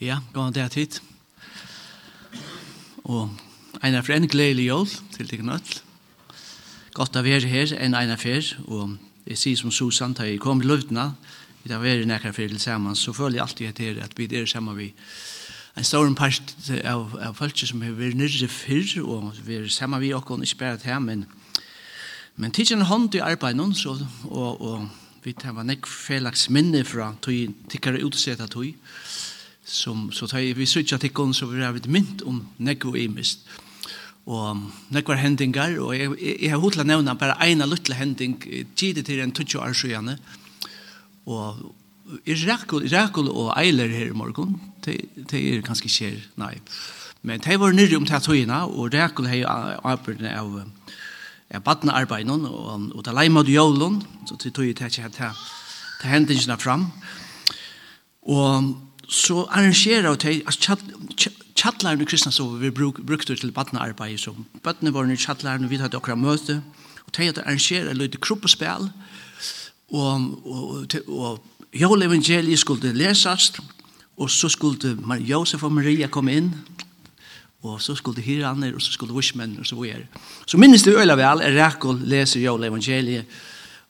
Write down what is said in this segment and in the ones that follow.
Ja, gåan det tid. Og en av en gledelig jól til deg nødt. Godt å være her enn en av her, og jeg sier som Susan, da jeg kom til løvdene, vi har vært nekker for til sammen, så føler jeg alltid etter at vi er sammen vi en stor part av, av folk som har vært nyrre fyrr, og vi er sammen vi og ikke bare til men men tidsen hånd i arbeidet, så, og, og vi tar nekk felaks minne fra tog, tikkere utsett av tog, som så tar vi switcha till kon så vi har ett mynt om nekko imist. Og nekvar hendingar, og jeg, jeg har hotla nevna bare eina lutla hending tid til en 20 år sjøene. Og Irakul, Irakul og Eiler her i morgon, det er kanskje kjer, nei. Men det var nyrri om det og Irakul hei arbeidne av jeg badna arbeidene, og, og det leimad jålen, så det jeg til at det hendingene fram. Og så arrangerar och tej alltså chattlar nu kristna så vi bruk brukte til badnearbeid. så badne var nu chattlar nu vi hade några möte och tej att arrangera lite Og, og, og, og jag evangeliet skulle läsas Og så skulle Josef og Maria komme inn. og så skulle hiraner, og så skulle vishmen, og så videre. Så minnes det øyla vel, er Rekol leser jo evangeliet,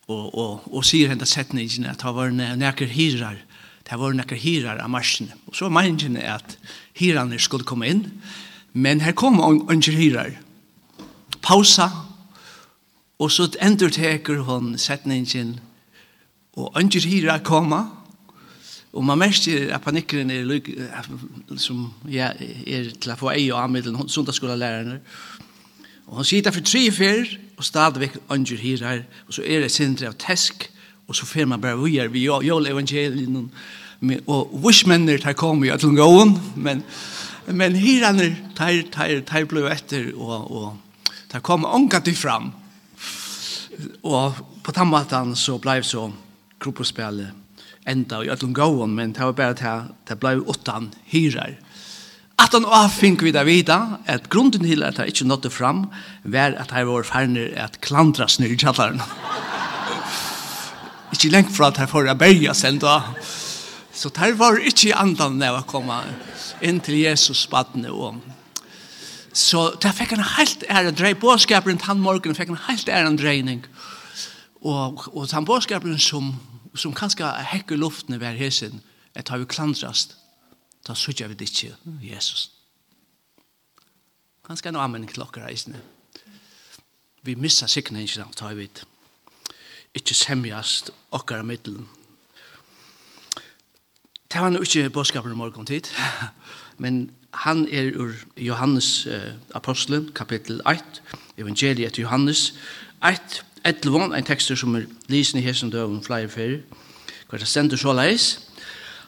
og, og, og sier henne setningen at han var nekker hirar, Det var noen hyrer av marsjen. Og så var meningen at hyrene skulle komme inn, men her kom ikke hyrer. Pausa, og så endurteker hun setningen, og ikke hyrer komme, Og man merker at panikkeren er lyk, som ja, er til å få ei og anmiddelen, hun sundagsskolalærerne. Og hun sitter for tre fyr, og stadigvæk ønsker hyrer, og så er det sindre av tesk, og og så fer man bara vi er, vi jag evangelien og wishmenner tar kom jo til gåen, men men hyranner tar tar tar blev etter, og, og tar kom onka til fram. Og på tammatan så blev så gruppspel enda i allum gåon men det var bare til det blev åttan hyrar At han av fink vi da vita at grunden til at han ikke nådde fram var at han var ferner at klandra snur i kjallaren ikke lengt fra at jeg får jeg berge seg da. Så der var ikke i andan når jeg kom inn til Jesus badene og Så der fikk han helt ære dreining. Båskaperen tann morgen fikk han helt ære dreining. Og, og tann båskaperen som, som kanskje hekker luften i hver hesen, jeg har vi klandrast, da sørger vi det ikke, Jesus. Kanskje en amen klokker dere reisende. Vi missar da, tar vi det ikke semjast okkar av middelen. Det var ikke bådskapen i morgen tid, men han er ur Johannes eh, apostelen, kapittel 8, evangeliet til Johannes 8, 11, en tekster som er lysende i hesen døven flere fyrir, hver det stender så leis.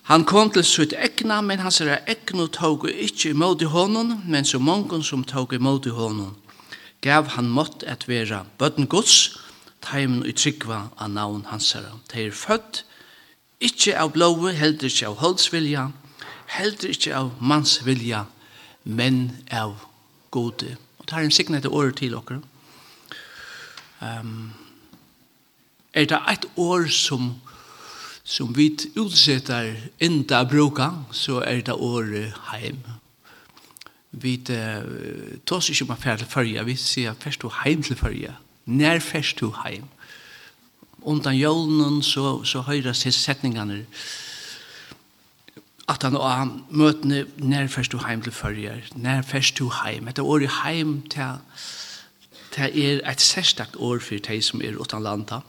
Han kom til sitt egna, men hans er egna tog ikke imot i hånden, men så mange som tog imot i hånden gav han mått at være bøtten gods, taimen og tryggva av navn hans herre. De er født, ikke av blåve, heldur ikke av holdsvilja, heldur ikke av mansvilja, men av gode. Og det er en signet til året til dere. Um, er det et år som som vi utsetter enda bruka, så er det året heim. Vi uh, tar oss ikke om å fære til førje, vi sier først å heim til førje. Nær fest du heim. Undan jólnen så, så høyres til setningene at han og møtene nær fest du heim til førjer, nær fest du heim. Etter året heim til, til er et særstakt år for de som er utan landa.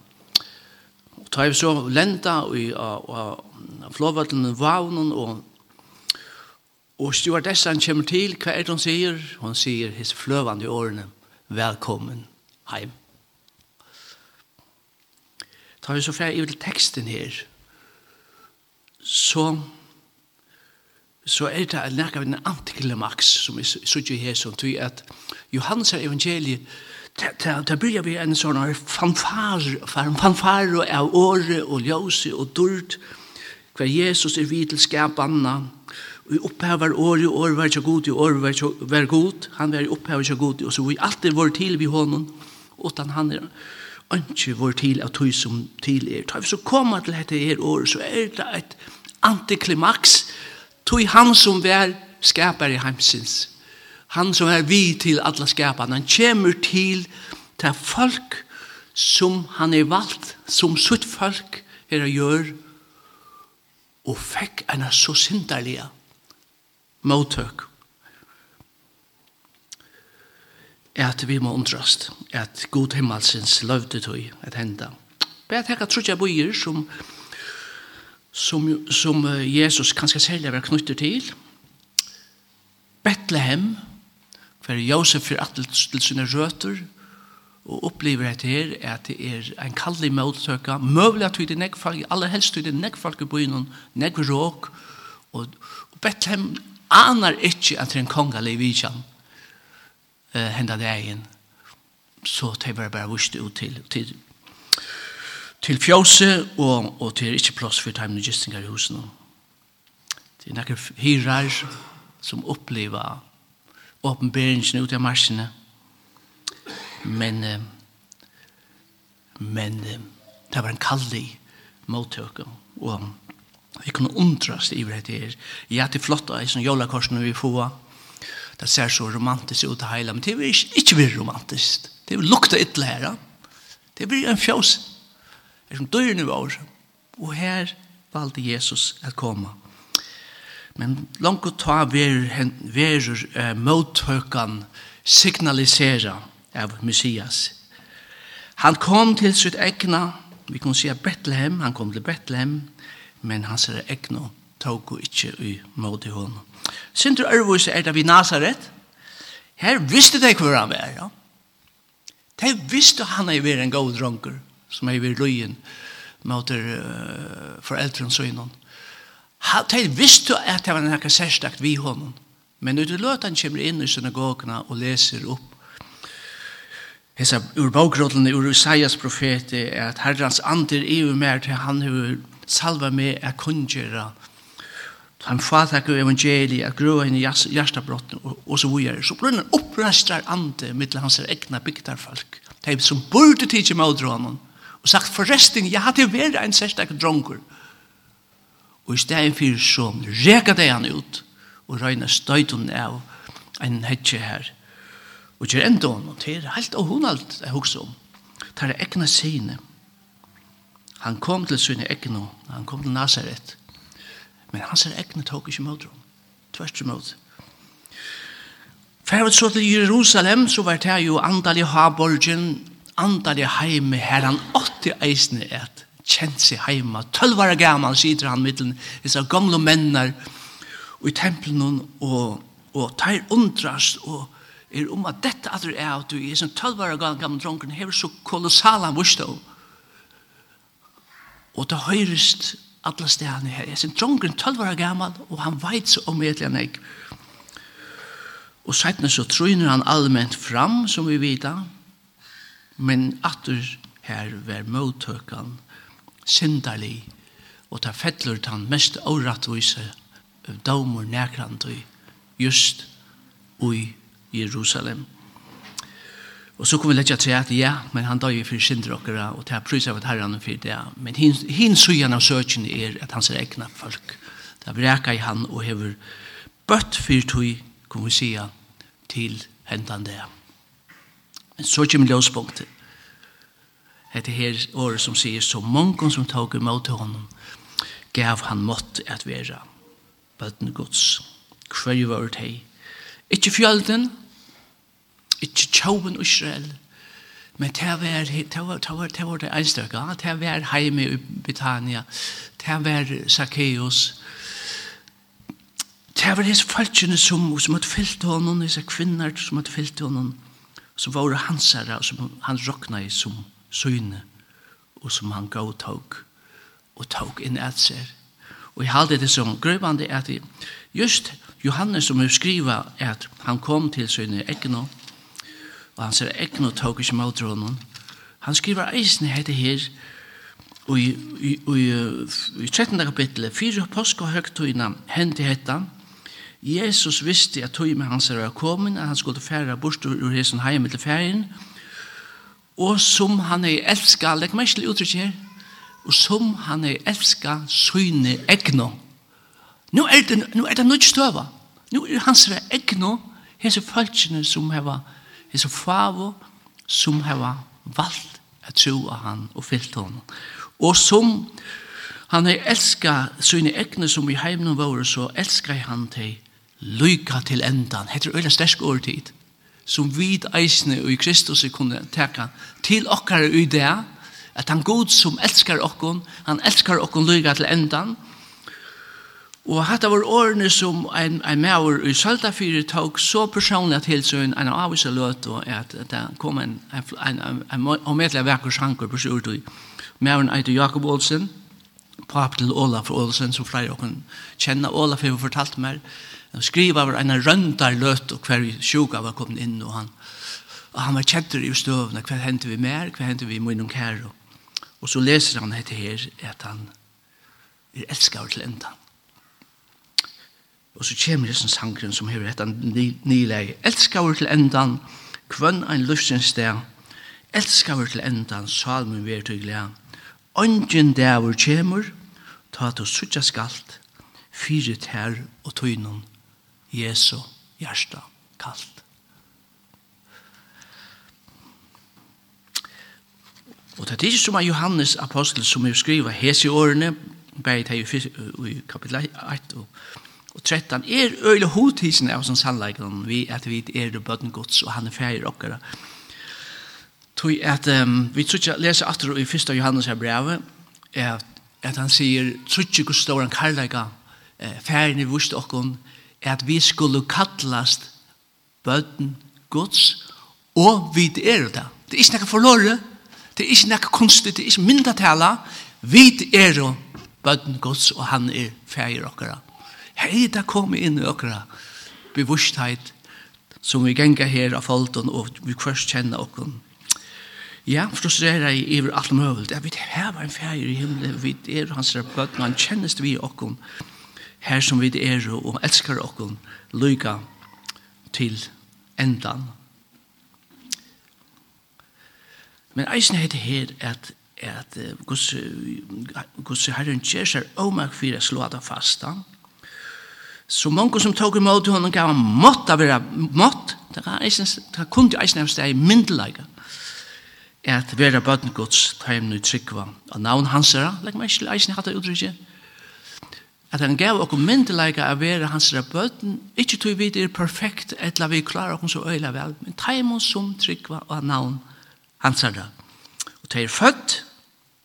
Og tar vi så lenda og. flåvøtlen vavnen og Og stewardessan kommer til, hva er det hun sier? Hun sier his fløvande årene, velkommen heim. Da vi så ferdig til teksten her, så så er det en nærkere en antiklimax som vi sier her som tror at Johannes er evangeliet Da blir vi en sånn fanfare, fanfare av året og ljøse og dørt hver Jesus er vidt til skapanna. Og opphever året og året var ikke god og året var ikke god han var opphever ikke god og så vi alltid var til vi hånden utan han er ikke vår til at tog som til er. Tar vi så kommer til dette her år, så er det et antiklimaks. Tog han som vær skapar i heimsins. Han som er vi til alle skapene. Han kommer til til folk som han er valgt, som sutt folk er og gjøre, og fikk en så synderlige mottøk at vi må undrast, at god himmelsins løvde tog at henda. Bare at hekka trutja bøyer som, som, som Jesus kanskje særlig var knyttet til. Bethlehem, hver Josef er atle til sine røter, og opplever at her at det er en kallig måltøkka, møvlig at det er nekfalk, aller helst det er nekfalk i byen, nekfalk, og Bethlehem aner ikke at det er en konga i eh, henda dagen, så tar jeg bare bare vust ut til, til, til fjose og, og det er ikke plass for timene gistinger i husen Det er noen hyrer som opplever åpenberingen ut av marsjene, men eh, men eh, det var en kallig mottøk og vi kunne undrast i det her ja det flotta i som jolakorsen vi får det ser så romantisk ut att hela, men det är ikke mer romantisk. Det er lukta ytla her. Det blir en fjås. Det er som dör nu år. Och valde Jesus at komme Men langt att ta ver, ver eh, mothökan signalisera av Messias. Han kom til sitt egna, vi kan si Bethlehem, han kom til Bethlehem, men han ser egna tog og ikke i måte hånden. Sintur Ørvus er det vi Nazaret. Her visste de hvor han var, ja. De visste han er vært en god dronker, som er vært løyen mot uh, foreldrene innan. De visste at det var noe særstakt vi hånden. Men når du løter han kommer inn i synagogene og leser opp Hesa ur bókrótlunni ur Isaias profeti er at herrans andir er mer til han hevur salva meg er kungjera Han fatakar evangeliet, at grøa inn i hjertabrotten og og så videre. Så blir han opprestrar ande mittel hans egna bygdarfolk. De som burde tidsi med honom og sagt forresten, jeg hadde vært en sérstak drongur. Og i stedet fyrir så reka de han ut og røyna støytun av en hetje her. Og gjør enda hon, og det er helt og hun alt jeg hugsa om. Det er egna sine. Han kom til sine egna, han kom til Nazaret. Men hans er egne tok ikke mot rom. Tvert imot. Færvet så til Jerusalem, så var det jo andalig haborgen, andalig heime her han åtti eisne et kjent seg heima. Tølvare gammal, sier han mittelen, disse gamle mennar, og i tempelen, og, og tar undrast, og er om at dette at du er at du er som tølvare var gammal dronken, hever så kolossala vursdom. Og det høyrest alla stedene her. Jeg sin dronken 12 år gammal, og han veit så om etlig han ikke. Og sættene så tryner han allment fram, som vi vet. men atur her var møttøkan syndarlig, og ta fettler han mest årettvise domor nekrantøy, just ui Jerusalem. Og så kom vi lett til at ja, men han døg for synder okkara, og det er prøys av et herran for det. Men hins, hins av søkjen er at hans er egna folk. Det er vreka i han og hever bøtt for tog, kom vi sia, til hentan det. Men så kommer løspunktet. Hette her året som sier, så mange som tog imot honom, gav han mått at vera bøtten gods. Hver var det hei. Ikke fjölden, ikke tjoven Israel, men det var, det var, det var, det var det var heime i Britannia, det var Zacchaeus, det var disse falskene som, som hadde fyllt honom, disse kvinner som hadde fyllt honom, som var hansere, som han råkna i som syne, og som han gav tog, og tog inn et seg. Og jeg halde det som grøvande at just Johannes som skriva at han kom til søgne Egnon, og han ser egn og tåk ikke mot honom. Han skriver eisen hette her, og i, i, i, i 13. kapittelet, fire påske og høgtøyna hendte hette Jesus visste at tog med hans var kommet, at han skulle fære bort ur hesen heim til ferien, og som han er elska, legg meg ikke uttrykk her, og som han er elska, syne egno. Nu er det, nu er det nødt støva. Nu er hans egno, hese følelsene som hever hese favo som hava valgt at tro av han og fyllt honom. Og som han har elska sine egne som i heimene våre, så elskar han til lyka til endan. Hette øyla stersk åretid som vid eisne og i Kristus kunne teka til okkar i det, at han god som elskar okkon, han elskar okkon lyga til endan, Og hatt var årene som en, en maur i Søltafyrir tok så personlig til seg en avvisa løt og at det kom en, en, en, en, en omedelig vekker sjanker på sjord mauren eit Jakob Olsen pap til Olaf Olsen som flere åkken kjenner Olaf har fortalt meg skriva var en røndar løt og hver sjuka var kommet inn og han og han var kjentur i støvna hva hendte vi mer, hva hendte vi i munnen kære og så leser han etter her at han er elskar til endan Og så kommer hessen sangren som hever etter nileie. Elskar til endan, kvønn ein luftsins sted. Elskar til endan, salmen vi er til glede. Ongen dæver kommer, ta til suttja skalt, fire tær og tøynun, Jesu hjärsta kalt. Og det er ikke som er Johannes apostel som er skriva hese i årene, bare i kapitel 1 og og 13 er øyla hodtisen av sånn sannleikon vi at vi er det bøtten gods og han er ferdig okkara. Tog at um, vi tror ikke leser after i 1. Johannes her brevet at, at han sier tror ikke hvor stor han karlaga eh, ferdig i vust okkon at vi skulle kallast bøtten gods og vi er det det er ikke nekka forlore det er ikke nekka kunstig, det er ikke mindre tala vi er det bøtten gods og han er ferdig okkara. Hei, da kom inn i okra bevussthet som vi genga her av folten og vi først kjenner okra. Ja, frustrerer jeg iver alt møvult. Jeg vet, her var en feir i himmelen, vi er hans rapport, han kjennes vi okra her som vi er og elskar okra lyka til endan. Men eisen heter her at at gus Guds Herren kjær seg omak fyrir slå fastan. fasta. Så mange som tog imot honom gav han mått av være mått. Det var eisen, det kunne jo eisen av steg myndelaga. At være bøtten gods, ta hjem nu tryggva. Og navn hans er, legg meg ikke eisen hatt av utrykje. At han gav okkur myndelaga av være hans er bøtten, ikke tog vi det er perfekt, etla vi klarar okkur så øyla vel, men ta hjem som tryggva og navn hans er. Og ta er født,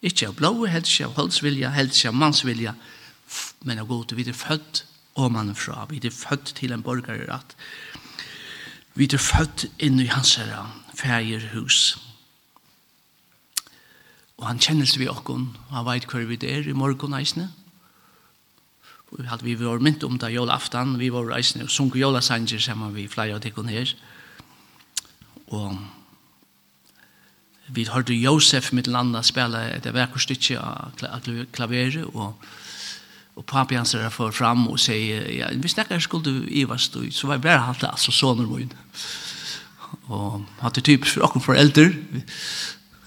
ikke av blå, helst av holdsvilja, helst av mansvilja, men av god, vi er født, omanfra. Vi er født til en borgerrett. Vi er født inn i hans herre, hus Og han kjennes vi okkon, og han veit hver vi er i morgen eisne. Vi hadde vi vært mynt om det aftan, vi var eisne og sunk jolasanger sammen vi flere av tikkene her. Og vi hørte Josef mitt landa spela et verkerstykje av klaveret, og Og papi hans er for fram og sier, ja, hvis snackar skulle du Ivas då så var jeg bare alltså sonen var inne. Och hade typ för och för äldre.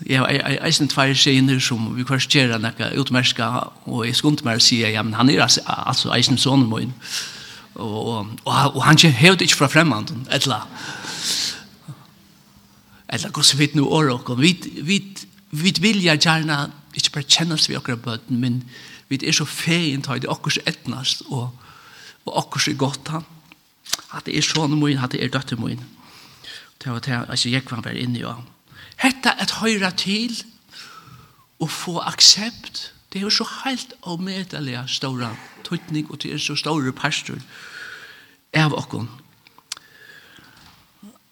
Ja, jag är inte två tjejer som vi kvarst kvarsterar några utmerska, og jeg skulle ikke mer si, ja men han er altså eisen inte min. Og, og, og och han hevde inte från främmanden eller eller gos vi nu orkar vi vi vi vilja gjerna, ikke bare kjennes vi och bøten, men vi er så fein ta det okkurs etnast og, og okkurs er godt han at det er sånn min, at det er døtter min det var det altså, jeg var bare inne i ja. hette et høyra til og få aksept det er jo så helt avmedelig stora tøytning og det er så store pastor av okken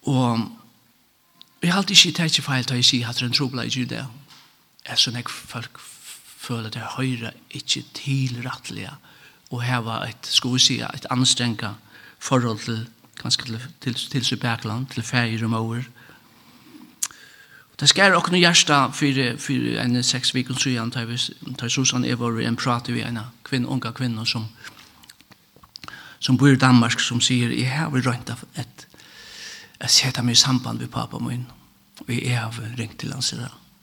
og vi har alltid ikke tatt feil til å si at det er en trobla i det er sånn jeg folk føler det høyre ikke tilrattelige og heva et, skal vi si, et anstrenga forhold til ganske til, til, til bakland til ferie og måer. Det skjer også noe hjerte for, for en seks viken siden, da vi tar Susanne Evor en prat med en kvinne, unga kvinne som, som bor i Danmark, som sier, jeg har rønt av et, jeg setter meg i samband med pappa min, og jeg har ringt til hans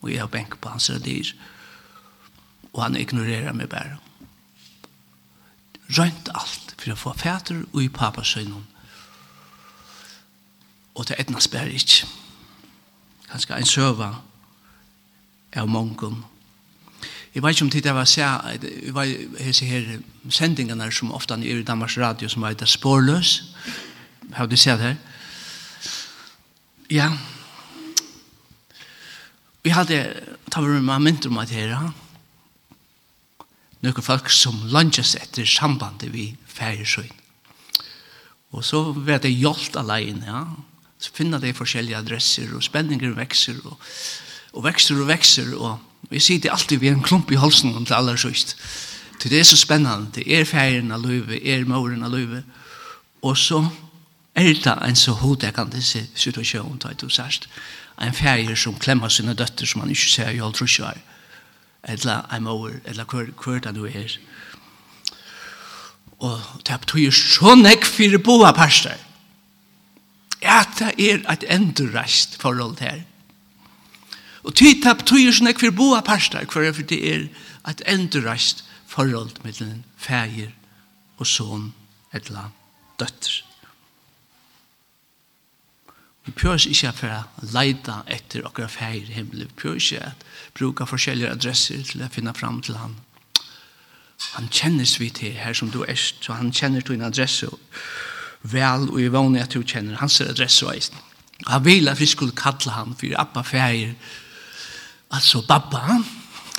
og jeg har benk på hans dyr, og og han ignorerer meg bare. Rønt alt for å få fæter og i papasøgnen. Og det etnas bare ikke. Kanskje en søva av mongen. Jeg vet ikke om tid jeg var se, jeg var hese her sendingene som ofte er i Danmarks Radio som heter Spårløs. Har du sett her? Ja. Vi hadde, ta var med meg mynt om at her, noen folk som lunges etter sambandet vi færesøyn. Og så vet jeg hjelp alene, ja. Så finner de forskjellige adresser, og spenninger vekser, og, og vekser og vekser, og vi sitter alltid ved en klump i halsen til aller søyst. Til det er så spennende, det er færen av løyve, er måren av løyve, og så er det en så hodekende situasjon, tar du sørst, en færer som klemmer sine døtter som han ikke ser i halvtrusjøret eller en mor, eller hver, hver det nu er. Og det betyr så nekk for boa parster. Ja, det er et endurreist forhold her. Og tid det betyr så nekk for boa parster, hver for det er et endurreist forhold mellom feir og son, eller døtter. Vi prøver ikke for å leide etter akkurat feir i himmelen. Vi prøver ikke at bruke forskjellige adresser til å finne fram til han. Han kjenner vi til her som du er, så han kjenner din adresse vel, og jeg vanlig at du kjenner hans adresse også. Han vil at vi skulle kalle han for Abba feir, altså Babba.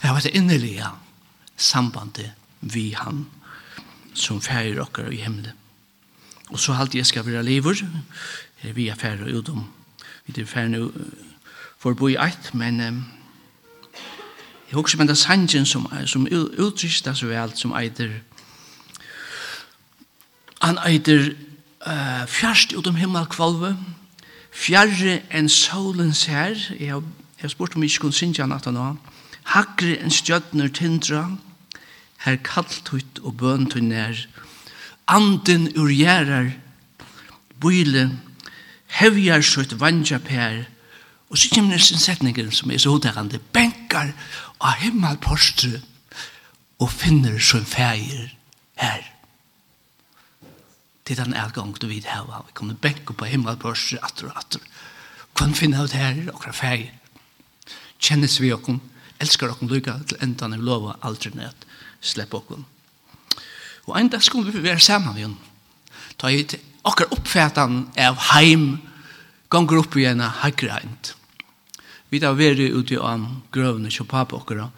Jeg vet det innerlige sambandet vi han som feir okker i himmelen. Og så halte jeg skal være lever, er vi er ferdig ut om. Vi er ferdig nu for bo i eit, men um, jeg husker med det sangen som, som utrystes så vel, som eitir han eitir uh, fjerst utom himmelkvalve, fjerre enn solens her, jeg har, jeg har spurt om jeg ikke kunne synge han at han nå. Hakre en stjøtner tindra, her kallt hutt og bønt hun er, anden urgjerar, bøyle, hevjar sutt vanja per, og så kommer nesten setninger som er så hodtakande benkar av himmelpostre og finner som feir her. Det er den elgang du vid heva, vi kommer benka på himmelpostre atter og atter. kan finna ut her, okra feir Kjennes vi okkom, elskar okkom lykka til enda vi lova aldri nett, slepp okkom. Og enda skulle vi være saman vi ta hit okkar oppfætan av heim gonger opp igjen av haggrænt. Vi da veri ute av grøvene kjå pappa okkar.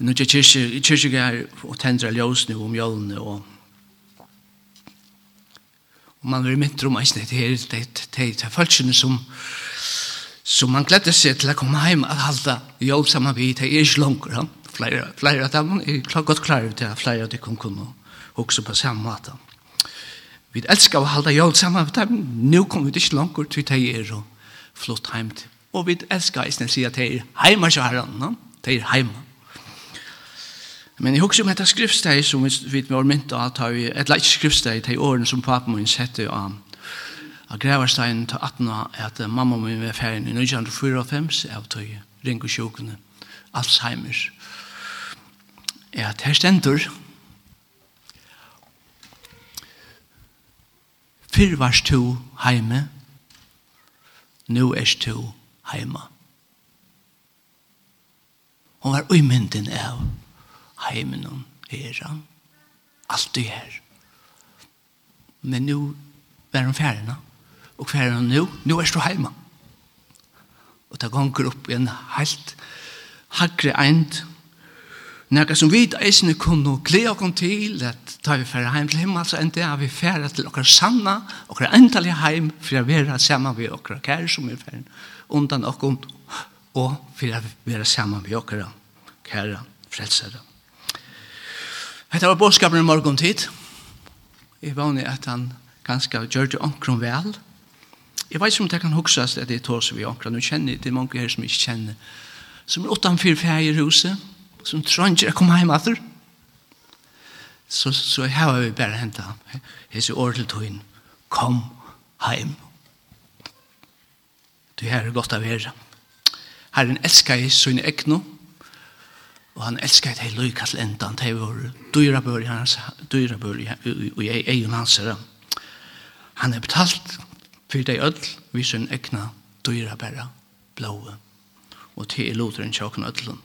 Nå er kyrkjegær og tendra ljøsne om jølne og Og man vil myntre om eisne, det er det er falskene som som man gledde seg til å komme heim at halda jøl sammen vi det er ikke langt. Flere, av dem er godt klare til at flere av dem kunne også på samme måte. Vi elskar å halda jól saman med dem. Nu kommer vi ikke langt til de er og flott heim til. Og vi elskar eisne å si at de er heima til herren. De er heima. Men jeg husker om dette skriftsteg som vi var mynt av, at vi, et leit skriftsteg til årene som papen min sette av, av Greverstein til 18 år, at mamma min var ferien i 1945, av tog ring og sjokene, Alzheimer. Ja, det her stendur, Fyrr varst to heime, nu er to heima. Hon var uimynden av heimen og heran. Alt det her. Men nu var hon færena. Og færena nu, nu er to heima. Og ta gonger opp i en helt hagre eind Nekka som vi eisne kunne glede okkom til at ta vi færre heim til himmel, så enda er vi færre til okkar sanna, okkar endalige heim, for å være saman vi okkar kære som er færre undan okkom, og for å være saman vi okkar kære frelsere. Hetta var bådskapen i morgon tid. Jeg var at han ganske gjør det omkron vel. Jeg vet ikke om det kan huksas at det er tås vi omkron. Nå kjenner det er mange her som ikke kjenner. Som er utanfyr færgerhuset, som trånger å komme hjem etter, så, så har vi bare hentet ham. Hese år til tøyen, kom hjem. Du her er godt av her. Herren elsker i sin ekne, og han älskar i det lykkast enda, det er vår dyra bør i hans, dyra bør i egen hans. Han er betalt for deg öll. vi sin egna dyra bæra blåa. Og til er loteren tjokken ødelen.